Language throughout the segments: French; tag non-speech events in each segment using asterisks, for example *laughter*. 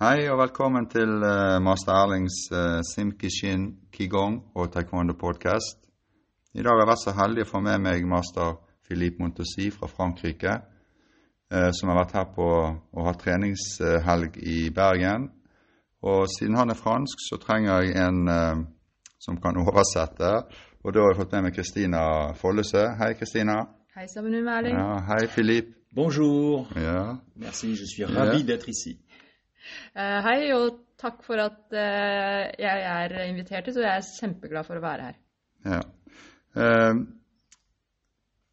Hei og velkommen til uh, master Erlings uh, Simkishin Qigong og Taekwondo podcast. I dag har jeg vært så heldig å få med meg master Philippe Montessy fra Frankrike, uh, som har vært her på og hatt treningshelg i Bergen. Og siden han er fransk, så trenger jeg en som kan *laughs* oversette. Og da har jeg fått med meg Kristina Follesø. Hei, Kristina. Hei sammen med Erling. Ja, hei, Philippe. Bonjour. Ja. Merci, je suis ravi d'être ici. Eh, hei, og takk for at eh, jeg er invitert hit, og jeg er kjempeglad for å være her. ja. Eh,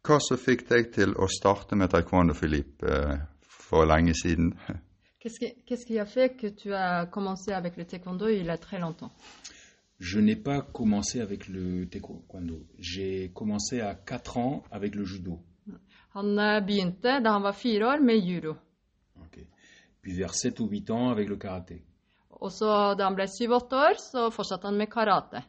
hva som fikk deg til å starte med taekwondo, Filip, for lenge siden? *laughs* Qu'est-ce qui, qu'est-ce qui a fait que tu as commencé avec le taekwondo il y a très longtemps Je n'ai pas commencé avec le taekwondo. J'ai commencé à 4 ans avec le judo. Han begynte da han var fire år med judo. Puis vers 7 ou 8 ans avec le karaté. Og så da han ble syv-åtte år, så fortsatte han med karate.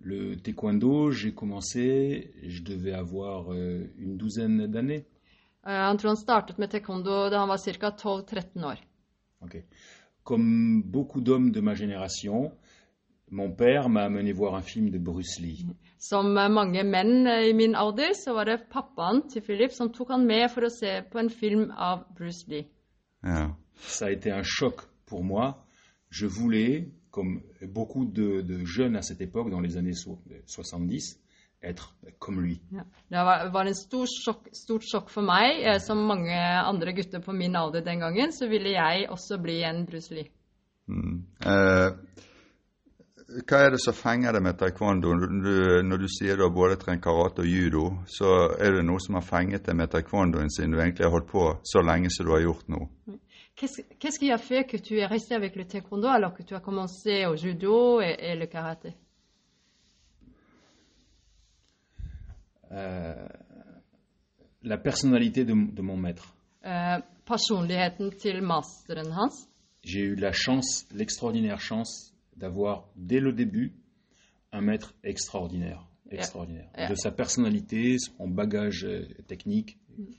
Le taekwondo, j'ai commencé, je devais avoir euh, une douzaine d'années. Han tror han startet med taekwondo da han var ca. 12-13 år. Ok. Comme beaucoup d'hommes de ma génération, mon père m'a amené voir un film de Bruce Lee. Som mange menn i min alder, så var det pappaen til Philip som tok han med for å se på en film av Bruce Lee. Ja. Ça a été un choc pour moi. Je voulais, comme beaucoup de, de jeunes à cette époque, dans les années so- 70, être comme lui. Ja. Det var, en stor sjokk, stort sjokk for meg. Eh, som mange andre gutter på min alder den gangen, så ville jeg også bli en Bruce Lee. Mm. Eh, hva er det som fenger deg med taekwondo? Du, når du sier du har både trent karate og judo, så er det noe som har fenget deg med taekwondoen siden du egentlig har holdt på så lenge som du har gjort nå. Qu'est-ce qui a fait que tu es resté avec le taekwondo alors que tu as commencé au judo et, et le karaté? Euh, la personnalité de, de mon maître. hans. J'ai eu la chance, l'extraordinaire chance, d'avoir dès le début un maître extraordinaire. Extraordinaire. De sa personnalité, son bagage euh, technique. Eh,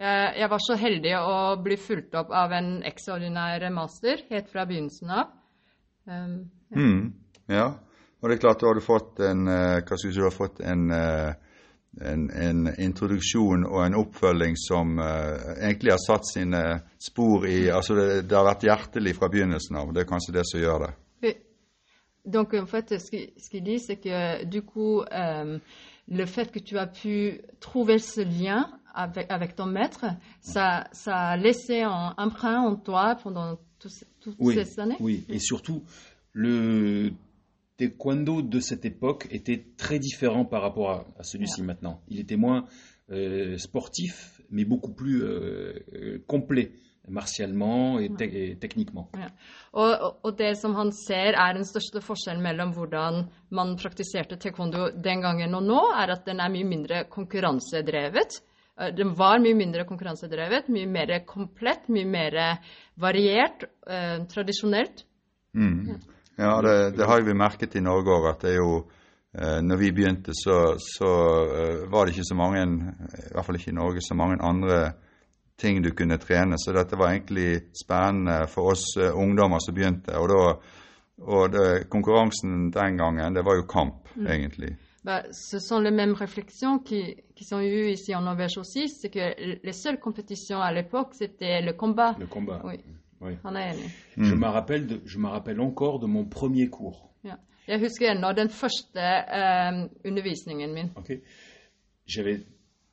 Jeg var så heldig å bli fulgt opp av en ekstraordinær master helt fra begynnelsen av. Um, Mm. Ja, og det er klart da har du fått en, eh, hva skal jeg si, du har fått en, eh, en, en introduksjon og en oppfølging som uh, egentlig har satt sine spor i Altså det, det har vært hjertelig fra begynnelsen av. Det er kanskje det som gjør det. Et Donc, en fait, ce qu'il ce qu'il dit, c'est que du coup, euh, le fait que tu as pu trouver ce lien avec, avec ton maître, ça, ça a laissé un emprunt en toi pendant toutes Oui, ces années? oui. Et surtout, le taekwondo de cette époque était très différent par rapport à, à celui-ci maintenant. Il était moins euh, sportif, mais beaucoup plus euh, euh, complet, martialement et, te- et techniquement. Ja. Og, og- og det som han ser er den største forskjellen mellom hvordan man praktiserte taekwondo den gangen og nå, er at den er mye mindre konkurransedrevet. Eh, Den var mye mindre konkurransedrevet, mye mer komplett, mye mer variert, eh, tradisjonelt. Mm. Ja, det, det har vi merket i Norge òg, at det er jo eh, når vi begynte, så, så eh, var det ikke så mange, i hvert fall ikke i Norge, så mange andre ting du kunne trene. Så dette var egentlig spennende for oss eh, ungdommer som begynte. Og, da, og det, konkurransen den gangen, det var jo kamp, egentlig. Bah, ce sont les mêmes réflexions qui, qui sont eues ici en Norvège aussi, c'est que les seules compétitions à l'époque, c'était le combat. Le combat. Oui. Oui. Enig. Je me rappelle, de- je me rappelle encore de mon premier cours. Ja. Jeg husker ennå den første eh, undervisningen min. ok J'avais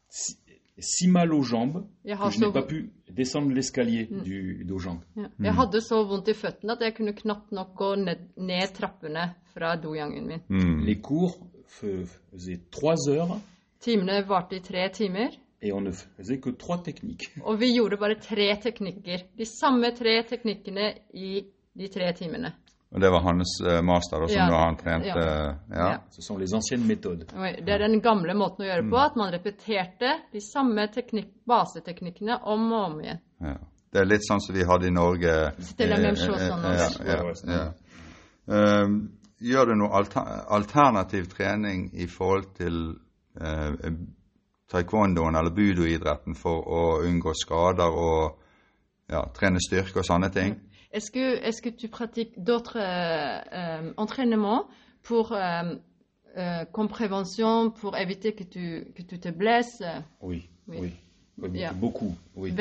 si, si mal aux jambes Jeg que je n'ai pas pu descendre l'escalier du dojang. ja. jeg hadde så vondt i føttene at jeg kunne knapt nok gå ned, ned trappene fra dojangen min. Mm. Les cours faisaient trois heures Timene varte i tre timer, et on ne faisait que trois techniques. og vi gjorde bare tre teknikker. De samme tre teknikkene i de tre timene. Og det var hans eh, master, da, som Ja. da han trente Ja. ja. Ja. Ce sont les anciennes méthodes. Oi, Det er den gamle måten å gjøre på, at man repeterte de samme teknik baseteknikkene om og om igjen. Ja. Det er litt sånn som vi hadde i Norge. Eh, eh, ja, ja, ja. Gjør du noe alter, alternativ trening i forhold til eh, taekwondoen eller budoidretten for å unngå skader og ja, trene styrke og sånne ting. Est-ce que, est que tu pratiques d'autres euh, euh, entraînements pour, euh, euh, comme prévention pour éviter que tu, que tu te blesses? Oui, Oui. oui. Oui, Yeah. Beaucoup, oui.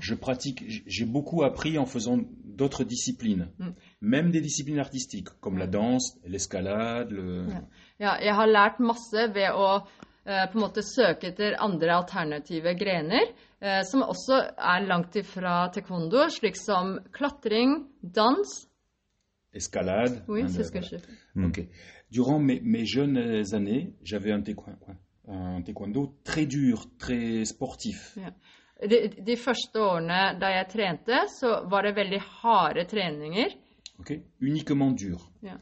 Je pratique, j'ai beaucoup appris en faisant d'autres disciplines, Mm. même des disciplines artistiques, comme la danse, l'escalade, le... Ja. Ja, jeg har lært masse ved å eh, på en måte søke etter andre alternative grener, eh, som også er langt ifra taekwondo, slik som klatring, dans escalade. Oui, c'est ce que je fais. Ok. Durant mes, mes jeunes années, j'avais un, taekwondo- un taekwondo très dur, très sportif. De, de første årene da jeg trente, så var det veldig harde treninger. ok Uniquement dur. Ja.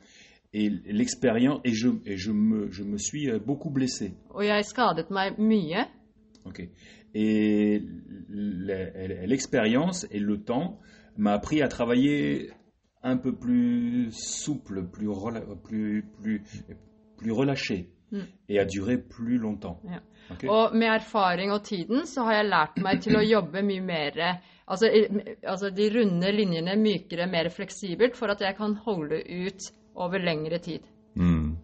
Et l'expérience, et, je, et je, me, je me suis euh, beaucoup blessé. Jeg skadet meg mye. ok Et le- l'expérience et le temps m'a appris à travailler un peu plus souple, plus, rela- plus, plus, plus relâché Mm. et à durer plus longtemps. Ja. Ok Og med erfaring og tiden så har jeg lært meg til å jobbe mye mer de runde linjene mykere, mer kan ut over lengre tid. Mm.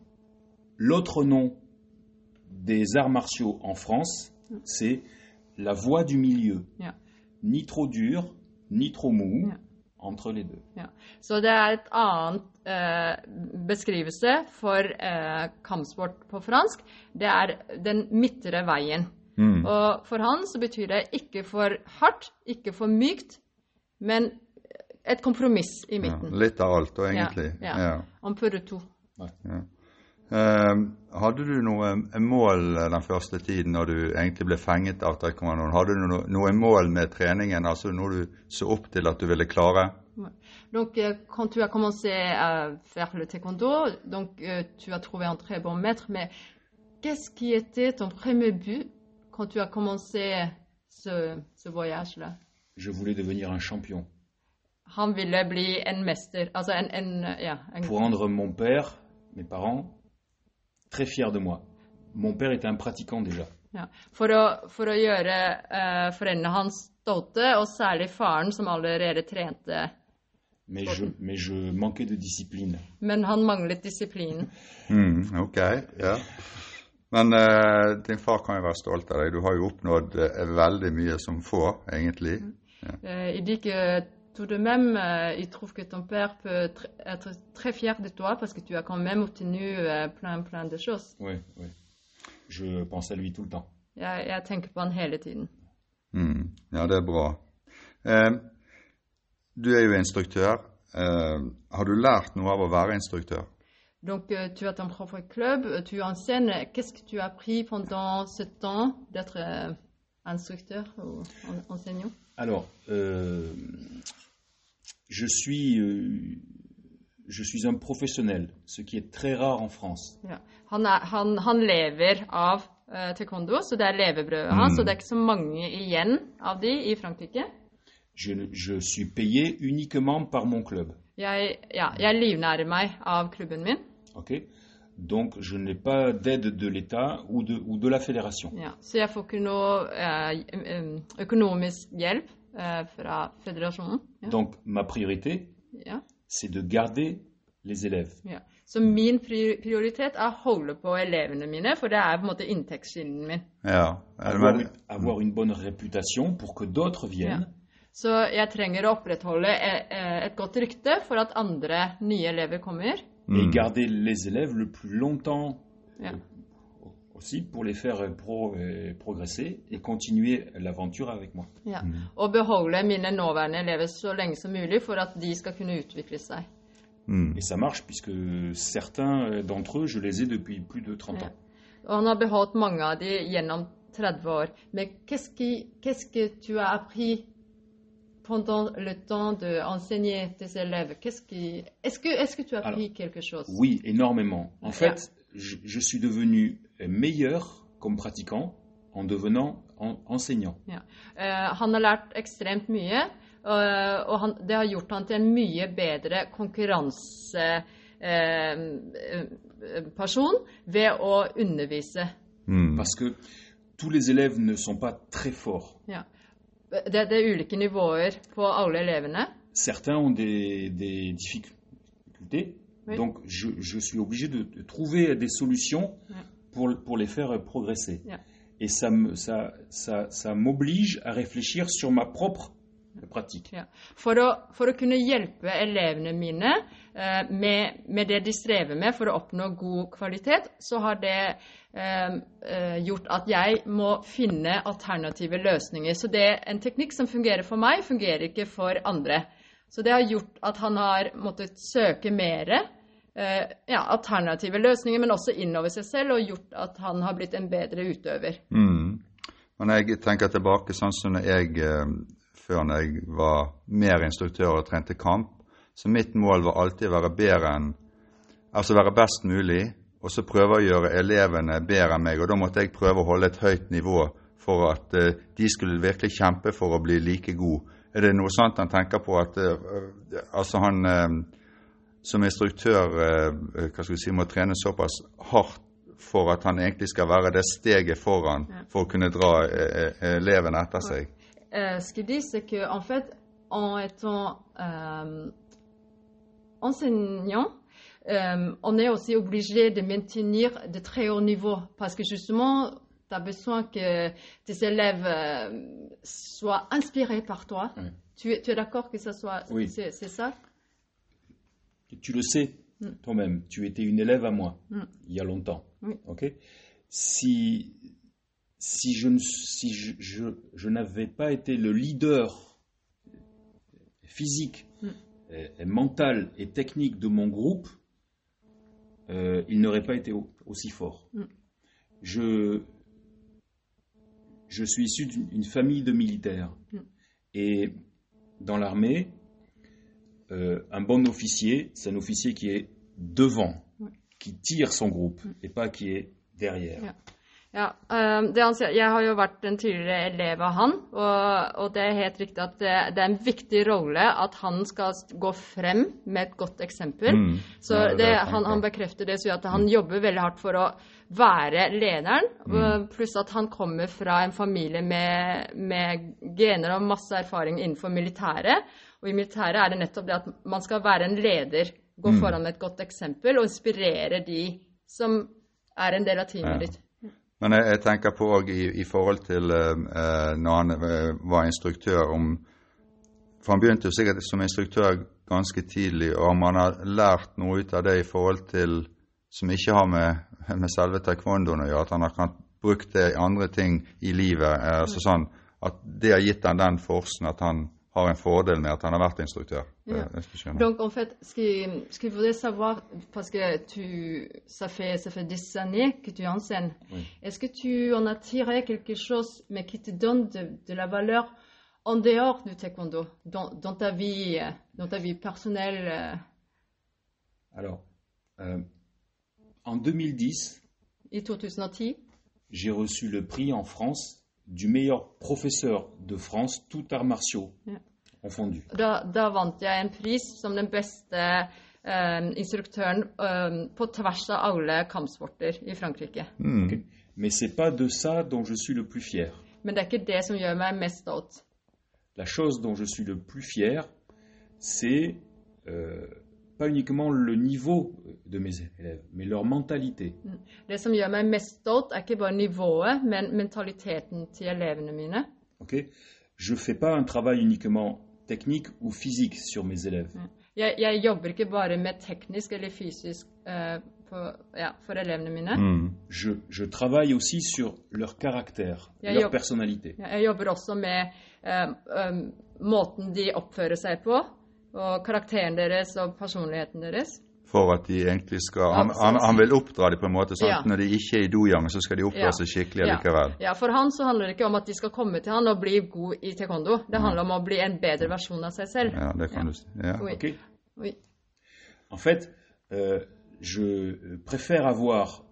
L'autre nom des arts martiaux en France, c'est la voie du milieu. Ja. Ni trop dur, ni trop mou, Ja. entre les deux. Ja. Så det er et annet eh, beskrivelse for eh, kampsport på fransk. Det er den midtre veien. Mm. Og for han så betyr det ikke for hardt, ikke for mykt, men et kompromiss i Ja, midten. litt av alt, egentlig. Ja, Ja. ja. En peu de tout. Eh, hadde du noe mål den første tiden når du egentlig ble fenget av taekwondoen? Hadde du no, noe mål med treningen, altså noe du så opp til at du ville klare? Donc, euh, quand tu as commencé à faire le taekwondo, donc euh, tu as trouvé un très bon maître, mais qu'est-ce qui était ton premier but quand tu as commencé ce, ce voyage-là? Je voulais devenir un champion. Han ville bli en mester, altså en, en ja, en, Pour rendre mon père, mes parents, très fiers de moi. Mon père était un pratiquant déjà. ja, for, å, for å gjøre uh, foreldrene hans stolte, og særlig faren som allerede trente. Mais je, mais je manquais de discipline. Men han manglet disiplin. *laughs* Mm, ok, ja. Men uh, din far kan jo være stolt av deg. Du har jo oppnådd uh, veldig mye som få, egentlig. Il dit que tout de même, euh, il trouve que ton père peut tr- être très fier de toi parce que tu as quand même obtenu euh, plein, plein de choses. Oui, oui. Je pense à lui tout le temps. Jeg, jeg tenker på han hele tiden. Mm, ja, det er bra. Eh, du er jo instruktør. Eh, har du lært noe av å være instruktør? Donc, euh, tu as ton propre club, tu enseignes. Qu'est-ce que tu as appris pendant ce temps d'être instructeur ou en- enseignant? Alors, euh, je suis, euh, je suis un professionnel, ce qui est très rare en France. Ja. Han, er, han, han lever av eh, taekwondo, så det er levebrødet hans. Og det er ikke så mange igjen av de i Frankrike. Je, je suis payé uniquement par mon club. Jeg, ja, jeg livnærer meg av klubben min. ok Donc, je n'ai pas d'aide de l'État ou de, ou de la fédération. Ja, så jeg får ikke noe eh, em, økonomisk hjelp eh, fra føderasjonen. Ja, Donc, ma priorité, ja, c'est de garder les élèves. ja. Så min prioritet er å holde på elevene mine, for det er på en måte inntektskilden min. Ja. Avoir, avoir une bonne réputation pour que d'autres viennent. Så jeg trenger å opprettholde eh, eh, et godt rykte for at andre nye elever kommer. Et garder les élèves le plus longtemps Ja. Aussi pour les faire pro- euh, progresser et continuer l'aventure avec moi. Ja. Og beholde mine nåværende elever så lenge som mulig for at de skal kunne utvikle seg. mm, Et ça marche puisque certains euh, d'entre eux, je les ai depuis plus de 30 Ja. ans. Og han har beholdt mange av de gjennom 30 år. Men qu'est-ce qui- qu'est-ce que tu as appris pendant le temps d'enseigner tes élèves? Qu'est-ce qui... Est-ce que, est que tu as appris quelque chose? Oui, énormément. En fait, je, je suis devenu meilleur comme pratiquant en devenant en- enseignant. Ja. Eh, han har lært ekstremt mye, eh, og han, det har gjort han til en mye bedre konkurranseperson ved å undervise. mm, Parce que tous les élèves ne sont pas très forts. Ja. det, det er ulike nivåer på alle elevene. Certains ont des, des difficultés, Oui. donc je, je suis obligé de, de trouver des solutions Ouais. Pour, pour les faire progresser. Yeah. Et ça me- ça, ça, ça m'oblige à réfléchir sur ma propre pratique. Ja. For, å, for å kunne hjelpe elevene mine eh, med, med det de strever med for å oppnå god kvalitet, så har det eh, eh, gjort at jeg må finne alternative løsninger. Så det, en teknikk som fungerer for meg, fungerer ikke for andre. Så det har gjort at han har måttet søke mer eh, ja, alternative løsninger, men også innover seg selv, og gjort at han har blitt en bedre utøver. Mm. Men jeg tenker tilbake sånn som jeg, eh, før når jeg var mer instruktør og trente kamp, så mitt mål var alltid å være bedre enn Altså være best mulig, og så prøve å gjøre elevene bedre enn meg. Og da måtte jeg prøve å holde et høyt nivå for at uh, de skulle virkelig kjempe for å bli like god. Er det noe sånt han tenker på at eh, eh, Altså han eh, som instruktør eh, eh, hva skal vi si, må trene såpass hardt for at han egentlig skal være det steget foran for å kunne dra eh, elevene etter seg. Euh, ce qu'il dit, c'est que en fait, en étant euh, enseignant, euh, on est aussi obligé de maintenir de très hauts niveaux parce que justement, tu as besoin que tes élèves euh, soient inspirés par toi. Oui. Tu, es- tu es d'accord que ça soit Oui. c'est ça? Tu le sais Mm. toi-même, tu étais une élève à moi Mm. il y a longtemps. Oui. si si je, si je, je- je n'avais pas été le leader physique, Mm. et- et mental et technique de mon groupe, euh, il n'aurait pas été au- aussi fort. Je, je suis issu d'une une famille de militaires. Et dans l'armée, euh, un bon officier, c'est un officier qui est devant, Ouais. qui tire son groupe, et pas qui est derrière. Ja. Ja, eh, det han sier, Jeg har jo vært en tidligere elev av han, og, og det er helt riktig at det, det er en viktig rolle at han skal gå frem med et godt eksempel. Mm. Så Ja, det han, han bekrefter det, så at han jobber veldig hardt for å være lederen. Mm. Pluss at han kommer fra en familie med, med gener og masse erfaring innenfor militæret. Og i militæret er det nettopp det at man skal være en leder, gå foran med et godt eksempel og inspirere de som er en del av teamet Ja. ditt. Men jeg, jeg tenker på òg i, i forhold til eh, eh, når han eh, var instruktør om For han begynte jo sikkert som instruktør ganske tidlig, og om han har lært noe ut av det i forhold til som ikke har med, med selve taekwondoen å gjøre, at han har kan, brukt det i andre ting i livet. eh, altså sånn At det har gitt han den forsen at han har en fordel med at han har vært instruktør. Ja. Hvis du skjønner. Donc en fait, ce qui, ce qu'il faudrait savoir, parce que tu, ça fait, ça fait des années que tu enseignes, Oui. est-ce que tu en as tiré quelque chose, mais qui te donne de, de la valeur en dehors du taekwondo, dans, dans ta vie, euh, dans ta vie personnelle euh, Alors, euh, en 2010, i 2010? j'ai reçu le prix en France du meilleur professeur de France, tout arts martiaux Ja. confondus. Da, da vant jeg en pris som den beste eh, instruktøren eh, på tvers av alle kampsporter i Frankrike. Mm. ok Mais c'est pas de ça dont je suis le plus fier. Men det er ikke det som gjør meg mest stolt. La chose dont je suis le plus fier, c'est euh, pas uniquement le niveau de mes élèves, mais leur mentalité. Det som gjør meg mest stolt, er ikke bare nivået, men mentaliteten til elevene mine. ok? Je fais pas un travail uniquement technique ou physique sur mes élèves. Jeg, jeg jobber ikke bare med teknisk eller fysisk eh, på, ja, for elevene mine. Mm. Je, je travaille aussi sur leur caractère, leur personnalité. Jeg jobber også med eh, eh, måten de oppfører seg på, og karakteren deres og personligheten deres. For at de egentlig skal Han, han, han vil oppdra dem på en måte sånn Ja. at når de ikke er i dojang, så skal de oppdra seg skikkelig Ja. likevel. Ja, For han så handler det ikke om at de skal komme til han og bli god i taekwondo. Det handler om å bli en bedre versjon av seg selv. Ja, det kan Ja. du si. Ja. Oui. ok Oui. En fait, euh, je préfère avoir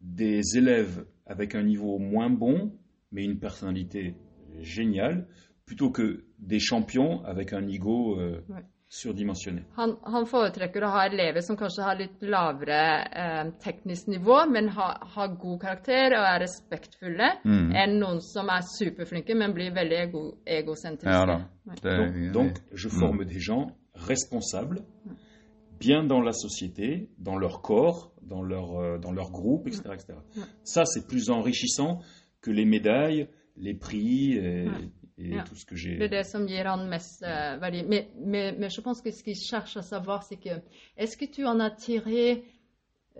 des élèves avec un niveau moins bon, mais une personnalité géniale, plutôt que des champions avec un ego euh, Ouais. surdimensionné. Han, han foretrekker å ha elever som kanskje har litt lavere eh, teknisk nivå, men har, har god karakter og er respektfulle, enn noen som er superflinke, men blir veldig ego, egosentriske. Ja. Nei. Det, Donc, donc, je forme des gens responsables, bien dans la société, dans leur corps, dans leur, euh, dans leur groupe, etc. etc. Ça, c'est plus enrichissant que les médailles, les prix et, et Ja. tout ce que j'ai. Det er det som gir han mest eh, verdi. Mais, mais, mais je pense que ce qu'il cherche à savoir, c'est que est-ce que tu en as tiré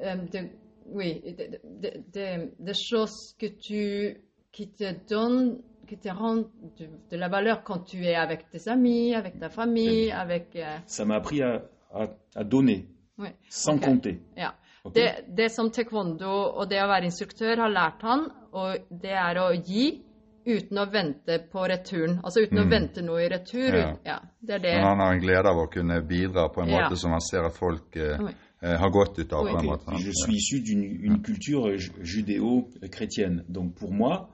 euh, de, oui, de, de, de- des choses que tu, qui te donnent, qui te rendent de, de la valeur quand tu es avec tes amis, avec ta famille, avec... eh, Ça m'a appris à, à, à donner, oui. sans Ok. compter. Ja. Ok. Det, det som taekwondo og det å være instruktør har lært han, og det er å gi uten å vente på returen. Altså uten å vente noe i retur. Ja. Ja, det er det. Men han har en glede av å kunne bidra på en Ja. måte som han ser at folk eh, Oui. eh, har godt ut av. Oui. på en måte. Je suis issu d'une une culture euh, judéo-chrétienne. Donc pour moi,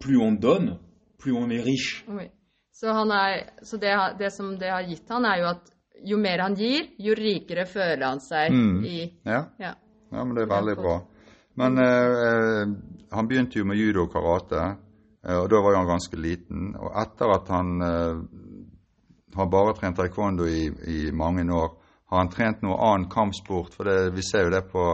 plus on donne, plus on est riche. Oui. Så, han er, så det, det som det har gitt han, er jo at jo mer han gir, jo rikere føler han seg Mm. i Ja. Ja. Ja, men det er veldig bra. Men eh, eh, han begynte jo med judo og karate, eh, og da var jo han ganske liten. Og etter at han eh, har bare trent taekwondo i, i mange år, har han trent noe annen kampsport? For det, vi ser jo det på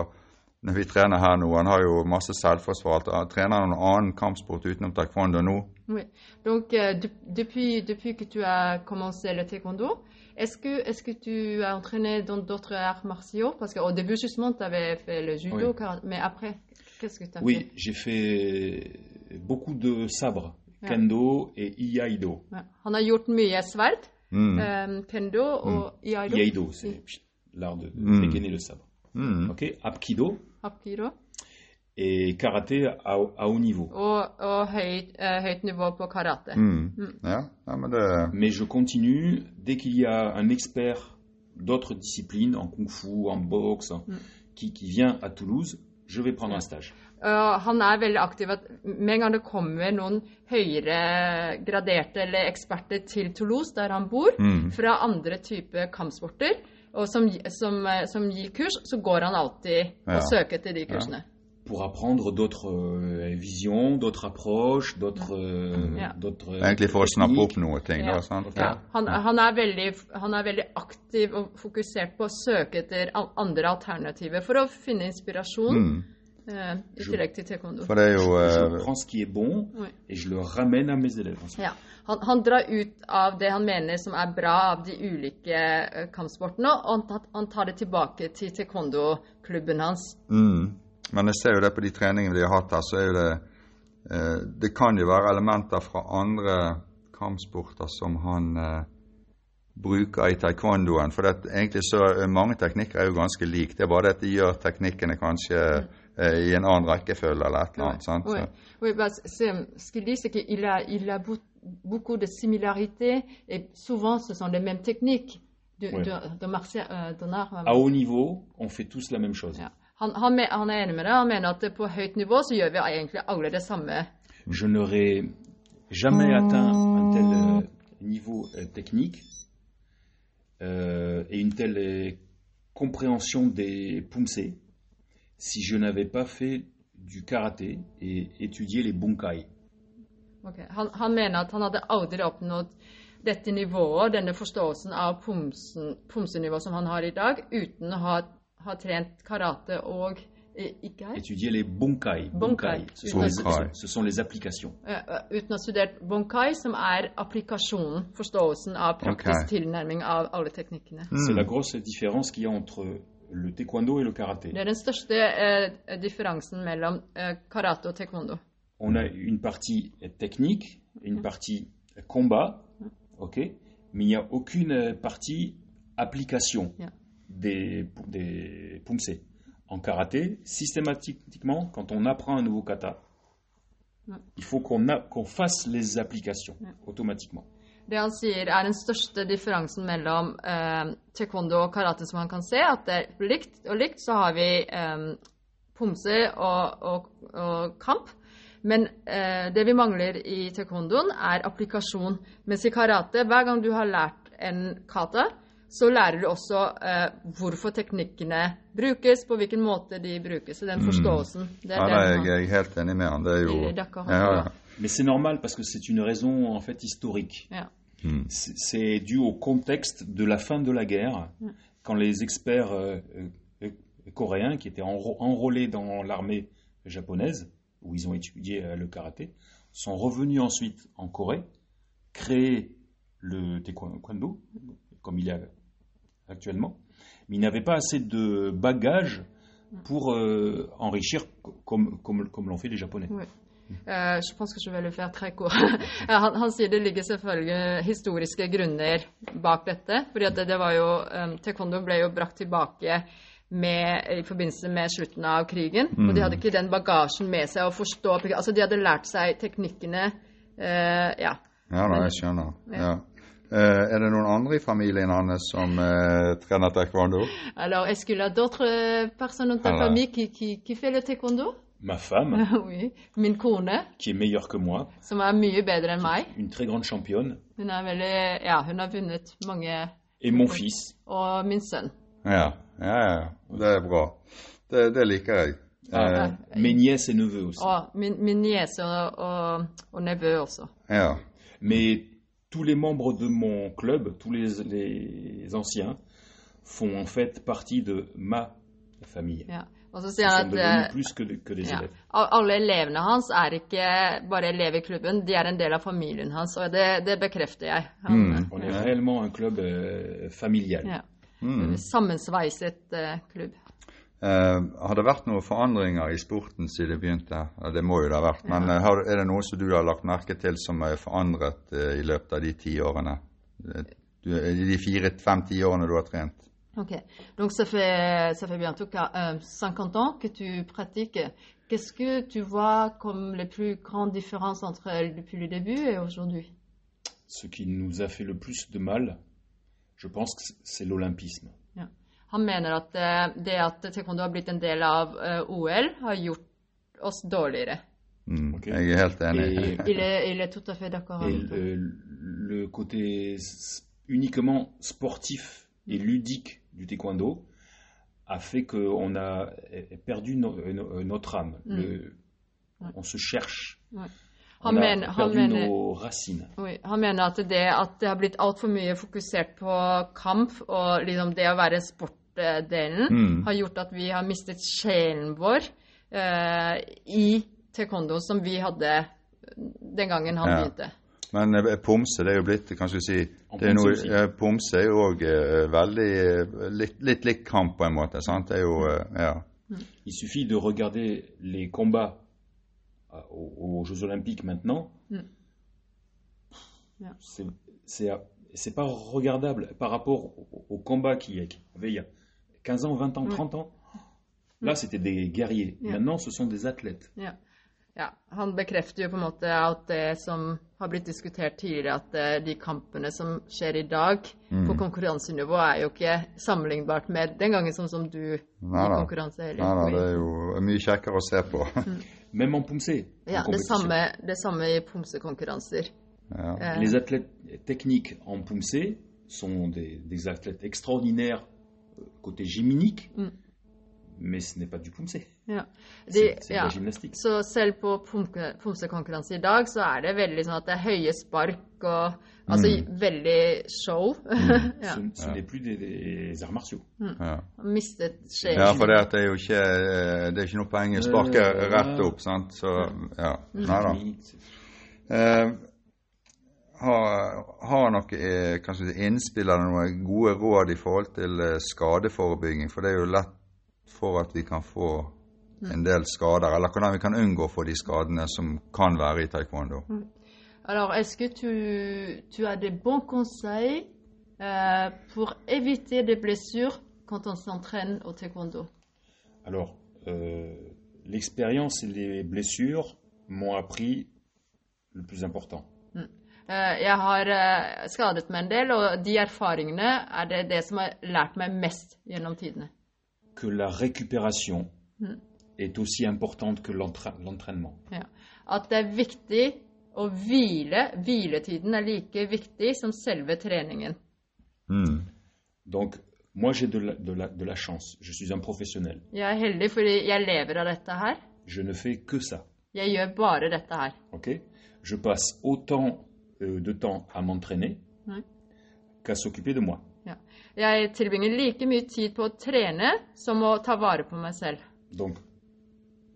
når vi trener her nå. Han har jo masse selvforsvar. Trener han noen annen kampsport utenom taekwondo nå? Oui. Donc, euh, de- depuis, depuis que tu as commencé le taekwondo, est-ce que, est que tu as entraîné dans d'autres arts martiaux Parce qu'au début, justement, tu avais fait le judo, Oui. mais après, qu'est-ce que tu as Oui, j'ai fait beaucoup de sabres, Ja. kendo et iaido. Ja. Han har gjort mye sverd, Mm. eh, kendo og iaido. Iaido, c'est l'art de Mm. dégainer le sabre. Mm. Ok, apkido et karaté à, à haut niveau. Og, og høyt, eh, høyt nivå på. Mm. Ja, men det Mais je continue dès qu'il y a un expert d'autres disciplines, en kung-fu, en boxe, qui, qui vient à Toulouse, je vais prendre un stage. Han er veldig aktiv. at Med en gang det kommer noen høyere graderte eller eksperter til Toulouse, der han bor, Mm. fra andre typer kampsporter, og som, som, som gir kurs, så går han alltid Ja. og søker til de kursene. Pour apprendre d'autres euh, visions, d'autres approches, d'autres. euh, Ja. Egentlig for å snappe opp noe ting, Ja. da. sant? Ja. Han, han, er veldig, han er veldig aktiv og fokusert på å søke etter andre alternativer for å finne inspirasjon, Mm. Uh, i tillegg til taekwondo. For det er jo Je eh, prends ce qui est bon Oui. et je le ramène à mes élèves. Ja. Han, han drar ut av det han mener som er bra av de ulike eh, kampsportene, og han, han tar det tilbake til taekwondo-klubben hans. Mm. Men jeg ser jo det på de treningene de har hatt her, så er jo det eh, Det kan jo være elementer fra andre kampsporter som han eh, bruker i taekwondoen. For det, egentlig så mange teknikker er jo ganske like. Det er bare det at de gjør teknikkene kanskje eh, i en annen rekkefølge eller et eller annet. sant? Oui, Så, oui bah, ce qu'il dit, c'est qu'il a, il a beaucoup de similarités, et souvent ce sont les mêmes techniques de, Oui. de, de, martia- euh, de art. À haut niveau, on fait tous la même chose. Ja. Han, han, han er enig med deg. Han mener at på høyt nivå så gjør vi egentlig alle det samme. Je n'aurais jamais atteint un tel euh, niveau euh, technique euh, et une telle euh, compréhension des pumse si je n'avais pas fait du karaté et étudié les bunkai. Okay. Han, han mener at han hadde aldri oppnådd dette nivået, denne forståelsen av pomsen, pomsenivå som han har i dag, uten å ha, ha trent karate og eh, Ikai? Étudier les bunkai. Bunkai. Ce, sont les, Bunkai. ce sont les applications. Uten å ha studert bonkai, som er applikasjonen, forståelsen av praktisk Ok. tilnærming av alle teknikkene. C'est la grosse différence qu'il y a entre le taekwondo et le karaté. Det er den største eh, differansen mellom eh, karate og taekwondo. On a une partie technique, une partie combat, ok, mais il n'y a aucune euh, partie application Yeah. Des, des pumse. En karaté, systématiquement, quand on apprend un nouveau kata, il faut qu'on qu'on fasse les applications automatiquement. Det han sier er den største differansen mellom eh, taekwondo og karate som han kan se, at det er likt og likt så har vi eh, pomse og, og, og kamp, Men eh, det vi mangler i taekwondoen, er applikasjon. Mens i karate, hver gang du har lært en kata, så lærer du også eh, hvorfor teknikkene brukes, på hvilken måte de brukes. Så den forståelsen. Det Ja, er det er jeg, jeg er helt enig med han. Det er jo I Dakar. ja, ja. Mais c'est normal parce que c'est une raison en fait historique. Ja. C'est c'est dû au contexte de la fin de la guerre, quand les experts euh, euh, coréens qui étaient enrô- enrôlés dans l'armée japonaise, où ils ont étudié euh, le karaté, sont revenus ensuite en Corée, créer le taekwondo, comme il est actuellement, mais ils n'avaient pas assez de bagages pour euh, enrichir co- comme, comme, comme l'ont fait les Japonais. Eh, je pense que jeg vil faire très *laughs* han, han sier det ligger selvfølgelig historiske grunner bak dette. fordi at det, det var jo, um, Taekwondo ble jo brakt tilbake med, i forbindelse med slutten av krigen. Og de hadde ikke den bagasjen med seg å forstå Altså, de hadde lært seg teknikkene Uh, Ja. Ja da, jeg skjønner. Ja. Eh, er det noen andre i familien hans som eh, trener taekwondo? Alors, est-ce qu'il y a d'autres personnes dans ta famille qui, qui, qui fait le taekwondo? Ma femme, *laughs* Oui. Min kone, qui est meilleure que moi, som er mye bedre enn meg. une très grande championne, Hun er veldig Ja, hun har vunnet mange et mon fils. Og min sønn. Ja, ja, ja. Det er bra. Det, det liker jeg. Eh, Ah, mes nièces et neveux aussi. Og min, min niese og, og, og nevø også. ja. Mais tous les membres de mon club, tous les, les anciens, font en fait partie de ma famille. Ja. Og så Ils sier han at eh, plus que, que des ja, alle elevene hans er ikke bare elever i klubben, de er en del av familien hans. Og det, det bekrefter jeg. Han, Mm. On est réellement un club euh, familial. ja. Mm. Sammensveiset eh, klubb. Eh, har det vært noen forandringer i sporten siden det begynte? Ja, det må jo det ha vært. Men har, er det noe som du har lagt merke til som er forandret eh, i løpet av de ti årene? Du, de fire-fem-ti årene du har trent? Ok. Donc ça fait, ça fait bientôt qu'à, euh, 50 ans que tu pratiques. Qu'est-ce que tu vois comme les plus grandes différences entre depuis le début et aujourd'hui? Ce qui nous a fait le plus de mal, je pense que c'est l'olympisme. Han mener at eh, det at taekwondo har blitt en del av eh, OL, har gjort oss dårligere. Mm. okay. Jeg er helt enig. Et, Il est, il est tout à fait d'accord et avec le, le côté uniquement sportif et ludique du taekwondo a fait qu'on a eh, perdu no- no- notre âme. Le- on se cherche. Ouais. On Han a mener, han, perdu mener, nos racines. oui, han mener at det at det har blitt altfor mye fokusert på kamp og liksom det å være sportdelen, Mm. har gjort at vi har mistet sjelen vår eh, i taekwondo som vi hadde den gangen han Ja. begynte. Men eh, pomse, det er jo blitt kan skal vi si Og det noe, pomse også. Pomse jo òg veldig litt, litt lik kamp på en måte. sant? Det jo Ja. Il suffit de regarder les combats euh, aux, aux Jeux Olympiques maintenant. Mm. Yeah. C'est- pas regardable par rapport au, au combat qu'il y a- qu'il y avait il y a 15 ans, 20 ans, Ouais. 30 ans. Là, c'était des guerriers. Yeah. Maintenant, ce sont des athlètes. Yeah. ja. Han bekrefter jo på en måte at det som har blitt diskutert tidligere, at eh, de kampene som skjer i dag på konkurransenivå, er jo ikke sammenlignbart med den gangen sånn som du Nei i da. konkurranse heller. Nei da, det er jo mye kjekkere å se på. *laughs* Même en pomsé. Ja, det samme, det samme i pomsekonkurranser. Ja. Eh, Les athlètes techniques en pomsé sont des, des athlètes extraordinaires côté gymnique, Mm. men ce n'est pas du pomsé. ja. De, c'est ja. Så selv på pomsekonkurranse i dag, så er det veldig sånn at det er høye spark og Altså veldig show. *laughs* ja. Så det er plus des, des arts martiaux. Ja. Mistet skjeen. ja, for det, det er jo ikke eh, Det er ikke noe poeng i å sparke Eh, rett opp, sant. Så ja. Nei da. Uh, Eh, har, har noe eh, kanskje innspill eller noen gode råd i forhold til eh, skadeforebygging? For det er jo lett for at vi kan få en del skader, eller hvordan vi kan unngå å få de skadene som kan være i taekwondo. Alors, est-ce que tu, tu as des bons conseils euh, pour éviter des blessures quand on s'entraîne au taekwondo Alors, euh, l'expérience et les blessures m'ont appris le plus important. Eh, jeg har eh, skadet meg en del, og de erfaringene er det det som har lært meg mest gjennom tidene. Que la récupération est aussi importante que l'entraînement. Ja. At det er viktig å hvile. Hviletiden er like viktig som selve treningen. Mm. Donc, moi, j'ai de de, de la chance. Je suis un professionnel. Jeg er heldig fordi jeg lever av dette her. Je ne fais que ça. Jeg gjør bare dette her. ok Je passe autant de temps à m'entraîner Ouais. qu'à s'occuper de moi. Ja. Jeg tilbringer like mye tid på å trene som å ta vare på meg selv. Donc,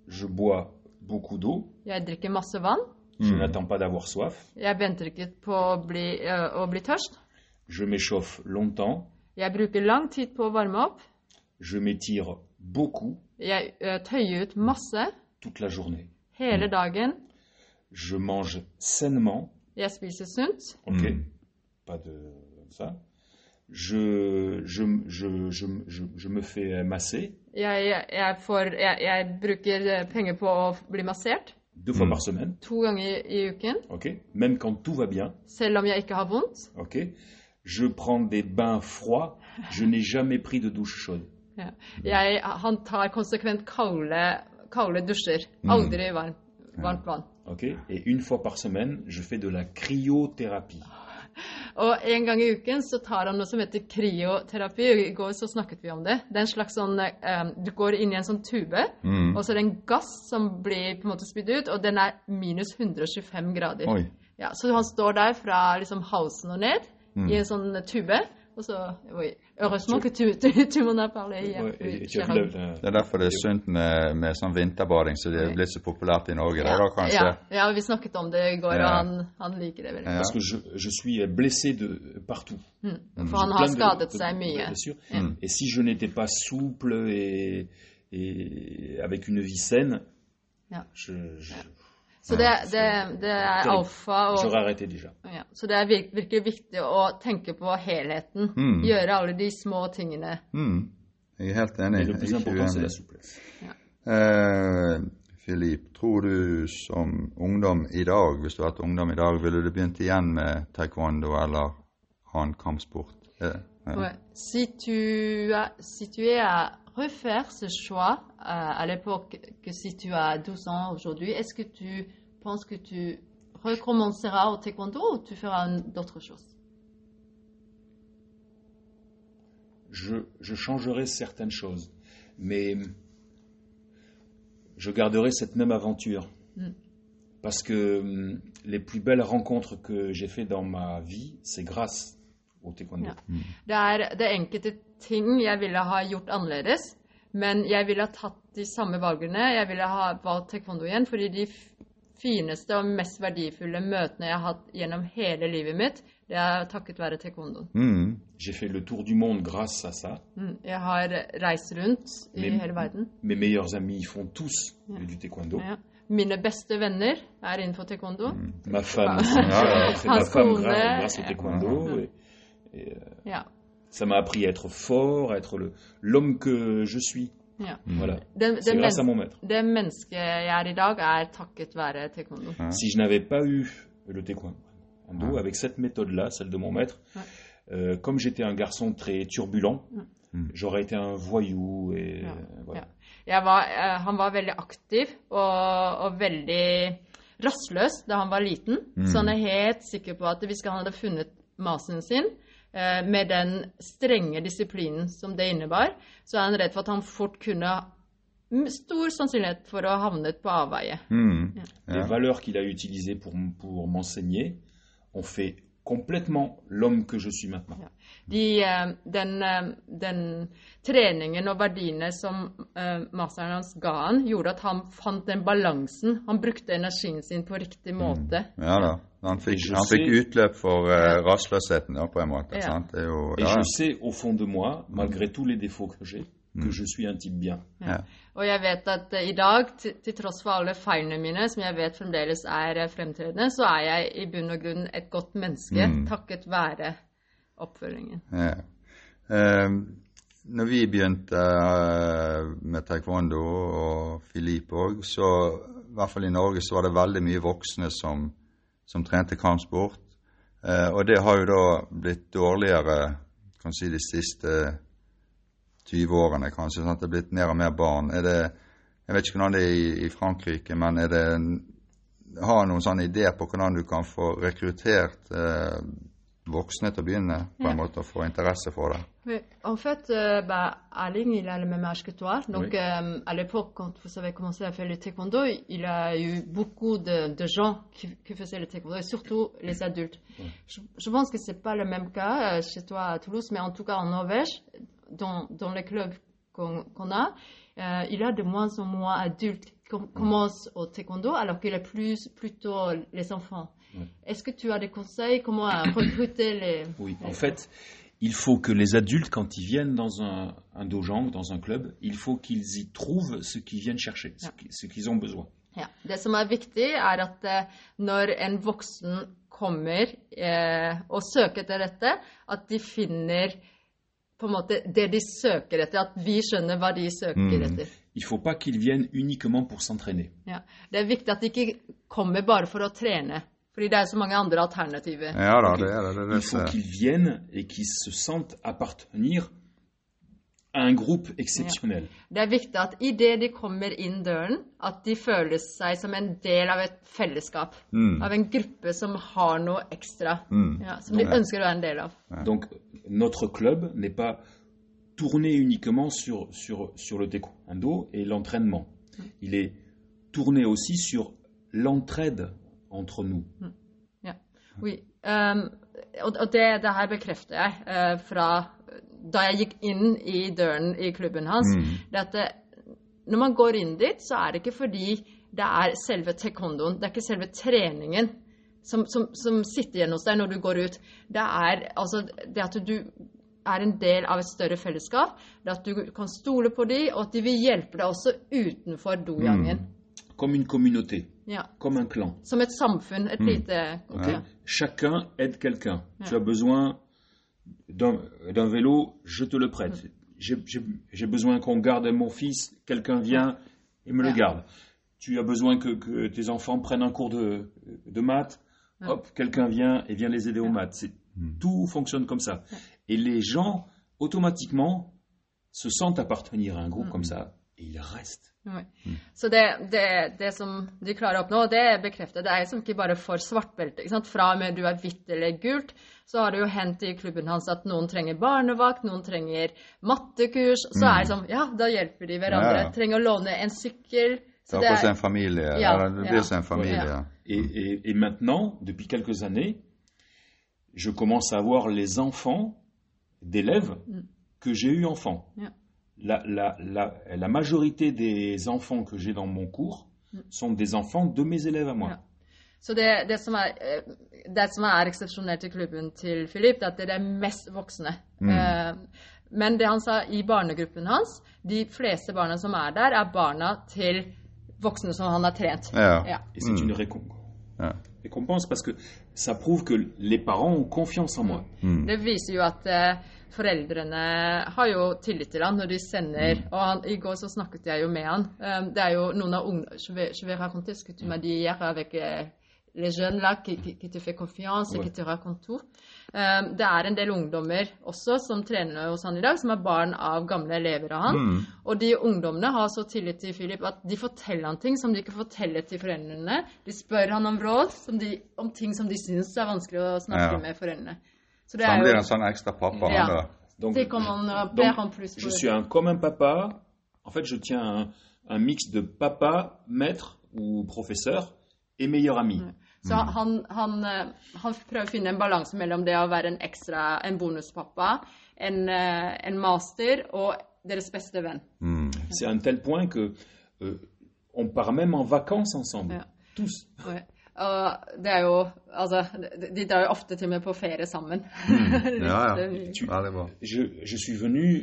je bois beaucoup d'eau. Jeg drikker masse vann. Je n'attends pas d'avoir soif. Jeg venter ikke på å bli, øh, å bli tørst. Je m'échauffe longtemps. Jeg bruker lang tid på å varme opp. Je m'étire beaucoup Jeg øh, tøyer ut masse toute la journée. hele dagen. Je mange sainement. Jeg spiser sunt. Ok Mm. Pas de ça. Je, je, je, je, je, je me fais masser Jeg, jeg, jeg, får, jeg, jeg bruker penger på å bli massert deux fois Mm. par semaine. to ganger i uken, ok Même quand tout va bien. selv om jeg ikke har vondt. ok Je prends des bains froids. Je n'ai jamais pris de douche chaude. Ja. Jeg, han tar konsekvent kalde, kalde dusjer. Aldri varm, varmt vann. Ok Et une fois par semaine, je fais de la cryothérapie. *laughs* Og en gang i uken så tar han noe som heter kryoterapi. I går så snakket vi om det. Det er en slags sånn um, Du går inn i en sånn tube, Mm. og så er det en gass som blir på en måte spydd ut, og den er minus 125 grader. Oi. Ja, så han står der fra liksom halsen og ned i en sånn tube, og så Oi. Heureusement que tu, tu, tu m'en as parlé hier. Ouais, Oui, et tu as Gérald. vu la- Det er derfor det er sunt med, med sånn vinterbading, så det er blitt så populært i Norge. Det er da kanskje ja, ja, vi snakket om det i går, Ja. og han, han liker det veldig Ja. Parce que je, je suis blessé de partout. For han har skadet seg mye. blessures. Mm. Et si je n'étais pas souple et, et avec une vie saine, Ja. je, je- Så det, det, det er alfa og. Ja, så det er virkelig viktig å tenke på helheten. Mm. Gjøre alle de små tingene. mm. Jeg er helt enig. Jeg er ikke uenig. souplesse. Eh, Filip, tror du som ungdom i dag, hvis du har vært ungdom i dag, ville du begynt igjen med taekwondo eller annen kampsport? Eh, ja. Ouais. Si, tu as, si tu es à refaire ce choix euh, à l'époque que si tu as 12 ans aujourd'hui, est-ce que tu penses que tu recommenceras au taekwondo ou tu feras d'autres choses Je, je changerai certaines choses, mais je garderai cette même aventure. Mm. Parce que hum, les plus belles rencontres que j'ai faites dans ma vie, c'est grâce au taekwondo. Ja. Det er, det er enkelte ting jeg ville ha gjort annerledes, men jeg ville ha tatt de samme valgene. Jeg ville ha valgt taekwondo igjen, fordi de fineste og mest verdifulle møtene jeg har hatt gjennom hele livet mitt, det er takket være taekwondo. Mm. J'ai fait le tour du monde grâce à ça. Mm. Jeg har reist rundt i mes, hele verden. Mes amis font tous Ja. du taekwondo. Ja. Mine beste venner er innenfor taekwondo. Ma femme, Hans kone. gra- taekwondo. Et, et, euh, Ja. Ça m'a appris à être fort, à être l'homme que je suis. ja. Voilà. Det, C'est grâce à mon maître. det mennesket jeg er i dag, er takket være taekwondo. Si je n'avais pas eu le taekwondo avec cette méthode-là, celle de mon maître, euh, comme j'étais un garçon très turbulent, Mm. j'aurais été un voyou et Ja. euh, voilà. Ja. Jeg var, eh, han var veldig aktiv og, og veldig rastløs da han var liten. Så han er helt sikker på at hvis han hadde funnet masen sin med den strenge disiplinen som det innebar, så er han redd for at han fort kunne stor sannsynlighet for å ha havnet på avveie. Mm. Les Ja. valeurs qu'il a utilisées pour, pour m'enseigner ont fait complètement l'homme que je suis maintenant. De, eh, den, eh, den treningen og verdiene som uh, masteren hans ga han, gjorde at han fant den balansen. Han brukte energien sin på riktig måte. ja da. Han fikk, han fikk sais- utløp for uh, rastløsheten, da, på en måte. Ja. sant? Det er jo Et je sais au fond de moi, malgré tous les défauts que j'ai, que je suis un type bien. Ja. Og jeg vet at uh, i dag, til, til tross for alle feilene mine, som jeg vet fremdeles er eh, fremtredende, så er jeg i bunn og grunn et godt menneske Mm. takket være oppfølgingen. Ja. Um, når vi begynte med taekwondo, og Filip òg, så i hvert fall i Norge så var det veldig mye voksne som, som trente kampsport. Eh, og det har jo da blitt dårligere kan si, de siste 20 årene, kanskje. sånn Det er blitt mer og mer barn. Er det, Jeg vet ikke hvordan det er i, i Frankrike, men er det har noen sånne ideer på hvordan du kan få rekruttert eh, voksne til å begynne på en Ja. måte og få interesse for det? Oui, en fait, euh, bah, Aling, il a le même âge que toi. Donc, Oui. euh, à l'époque, quand vous avez commencé à faire le taekwondo, il a eu beaucoup de, de gens qui, qui faisaient le taekwondo, et surtout les adultes. Je, je pense que c'est pas le même cas euh, chez toi à Toulouse, mais en tout cas en Norvège, dans, dans les clubs qu'on a, euh, il y a de moins en moins adultes qui com- commencent au taekwondo, alors qu'il y a plus plutôt les enfants. Oui. Est-ce que tu as des conseils comment *coughs* recruter les... Oui, en fait, il faut que les adultes, quand ils viennent dans un, un dojang, dans un club, il faut qu'ils y trouvent ce qu'ils viennent chercher, ce Ja. qui- ce qu'ils ont besoin. Ja. Det som er viktig, er at eh, når en voksen kommer eh, og søker etter dette, at de finner på en måte det de søker etter. At vi skjønner hva de søker Mm. etter. Il ne faut pas qu'ils viennent uniquement pour s'entraîner. Ja. Det er viktig at de ikke kommer bare for å trene. Fordi det er så mange andre alternativer. Ja da, Ok. det er det. det, Il det faut qu'ils viennent et qu'ils se sentent appartenir à un groupe exceptionnel. Det er viktig at idet de kommer inn døren, at de føler seg som en del av et fellesskap. Mm. Av en gruppe som har noe ekstra. Mm. Ja, som de Ja. ønsker å være en del av. Donc notre club n'est pas tourné uniquement sur, sur, sur le taekwondo et l'entraînement. Il est tourné aussi sur l'entraide entre nous. Ja. Oui. Um, og det, det her bekrefter jeg uh, fra da jeg gikk inn i døren i klubben hans. Det at det, når man går inn dit, så er det ikke fordi det er selve taekwondoen, det er ikke selve treningen som, som, som sitter igjen hos deg når du går ut. Det er altså det at du er en del av et større fellesskap, det at du kan stole på dem, og at de vil hjelpe deg også utenfor dojangen. Comme une communauté, Ja. comme un clan. Som lite ja. Chacun aide quelqu'un. Tu as besoin d'un vélo, je te le prête. J'ai- J'ai besoin qu'on garde mon fils, quelqu'un vient et me le garde. Tu as besoin que, que tes enfants prennent un cours de, de maths, hop, quelqu'un vient et vient les aider aux maths. C'est- Tout fonctionne comme ça. Et les gens, automatiquement, se sentent appartenir à un groupe comme ça et reste. Nei. Så det, det, det som de klarer å oppnå, og det bekrefter det er liksom ikke bare for svartbelte. Fra og med du er hvitt eller gult, så har det jo hendt i klubben hans at noen trenger barnevakt, noen trenger mattekurs. Så er det sånn, ja, da hjelper de hverandre. Ja, ja. Trenger å låne en sykkel. Så Ta det på seg en familie. Ja, eller det blir som en familie. Ja. Et, et- et maintenant, depuis quelques années, je commence à voir les enfants d'élèves que j'ai eu enfant. Ja. La, la- la- la majorité des enfants que j'ai dans mon cours sont des enfants de mes élèves à moi. Ja. så det, det, som er, eh, det som er eksepsjonelt i klubben til Philip, det er at det er mest voksne. Eh, Men det han sa i barnegruppen hans, de fleste barna som er der, er barna til voksne som han har trent. Ja. C'est une récom- Ja. récompense parce que ça prouve que les parents ont confiance en moi. Det viser jo at eh, foreldrene har jo tillit til han når de sender Og han, i går så snakket jeg jo med han. Um, det er jo noen av ungene Je vais, je vais raconter ce que tu m'as dit hier avec eh, les jeunes là qui, qui, qui te fait confiance et qui te racontent tout. Eh, det er en del ungdommer også som trener hos han i dag, som er barn av gamle elever av han. Og de ungdommene har så tillit til Philip at de forteller han ting som de ikke forteller til foreldrene. De spør han om råd som de, om ting som de syns er vanskelig å snakke Ja. med foreldrene. Så Så han er blir jo- en sånn ekstra pappa, Ja. han da. Donc, C'est comme on donc, perd en plus. je suis un, comme un papa. En fait, je tiens un, un mix de papa, maître ou professeur et meilleur ami. Så han, han, han prøver å finne en balanse mellom det å være en ekstra, en bonuspappa, en, en master og deres beste venn. Mm. C'est à un tel point que euh, on part même en vacances ensemble, Ja. tous. Og det er jo Altså, de, de drar jo ofte til og med på ferie sammen. *laughs* Ja, ja. Det- Tu- Veldig bra. Je, je suis venu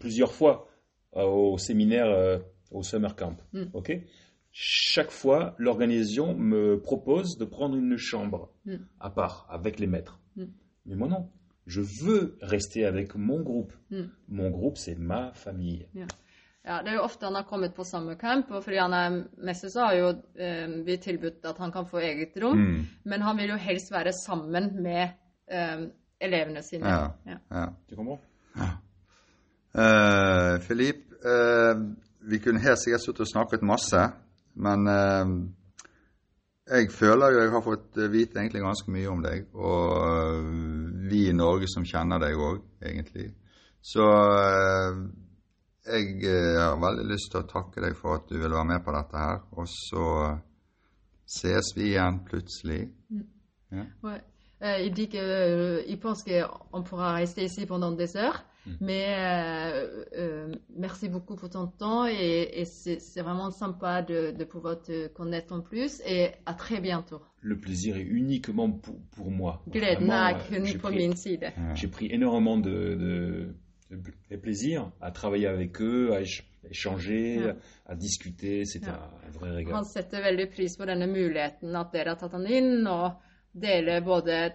plusieurs fois euh, au séminaire, euh, au summer camp. Ok? Chaque fois, l'organisation me propose de prendre une chambre à part avec les maîtres. Mais moi non. Je veux rester avec mon groupe. Mon groupe, c'est ma famille. Ja, Det er jo ofte han har kommet på summercamp, og fordi han er mester, så har jo eh, vi tilbudt at han kan få eget rom. Mm. Men han vil jo helst være sammen med eh, elevene sine. Ja. Ja. Tu comprends Eh, Philippe, uh, vi kunne helt sikkert sittet og snakket masse, men uh, jeg føler jo jeg har fått vite egentlig ganske mye om deg, og vi i Norge som kjenner deg òg, egentlig. Så jeg eh, har veldig lyst til å takke deg for at du vil være med på dette her, og så ses vi igjen plutselig. Ouais. Euh, il dit qu'il pense qu'on pourra rester ici pendant des heures, mais euh, euh, merci beaucoup pour ton temps et, et c'est vraiment sympa de, de pouvoir te connaître en plus et à très bientôt. Le plaisir est uniquement pour, pour moi. Euh, j'ai på pris- pris énormément de, de, de plaisir à travailler avec eux, à éch- échanger, Ja. à discuter. C'était Ja. un, un vrai régal. Han setter veldig pris på denne muligheten at dere har tatt han inn og deler både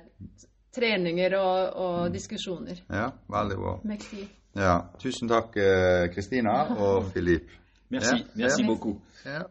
treninger og, og diskusjoner. Ja, veldig bra. Merci. Ja, tusen takk, eh, Kristina og *laughs* Filip. Merci, Ja, merci ja. beaucoup. Ja.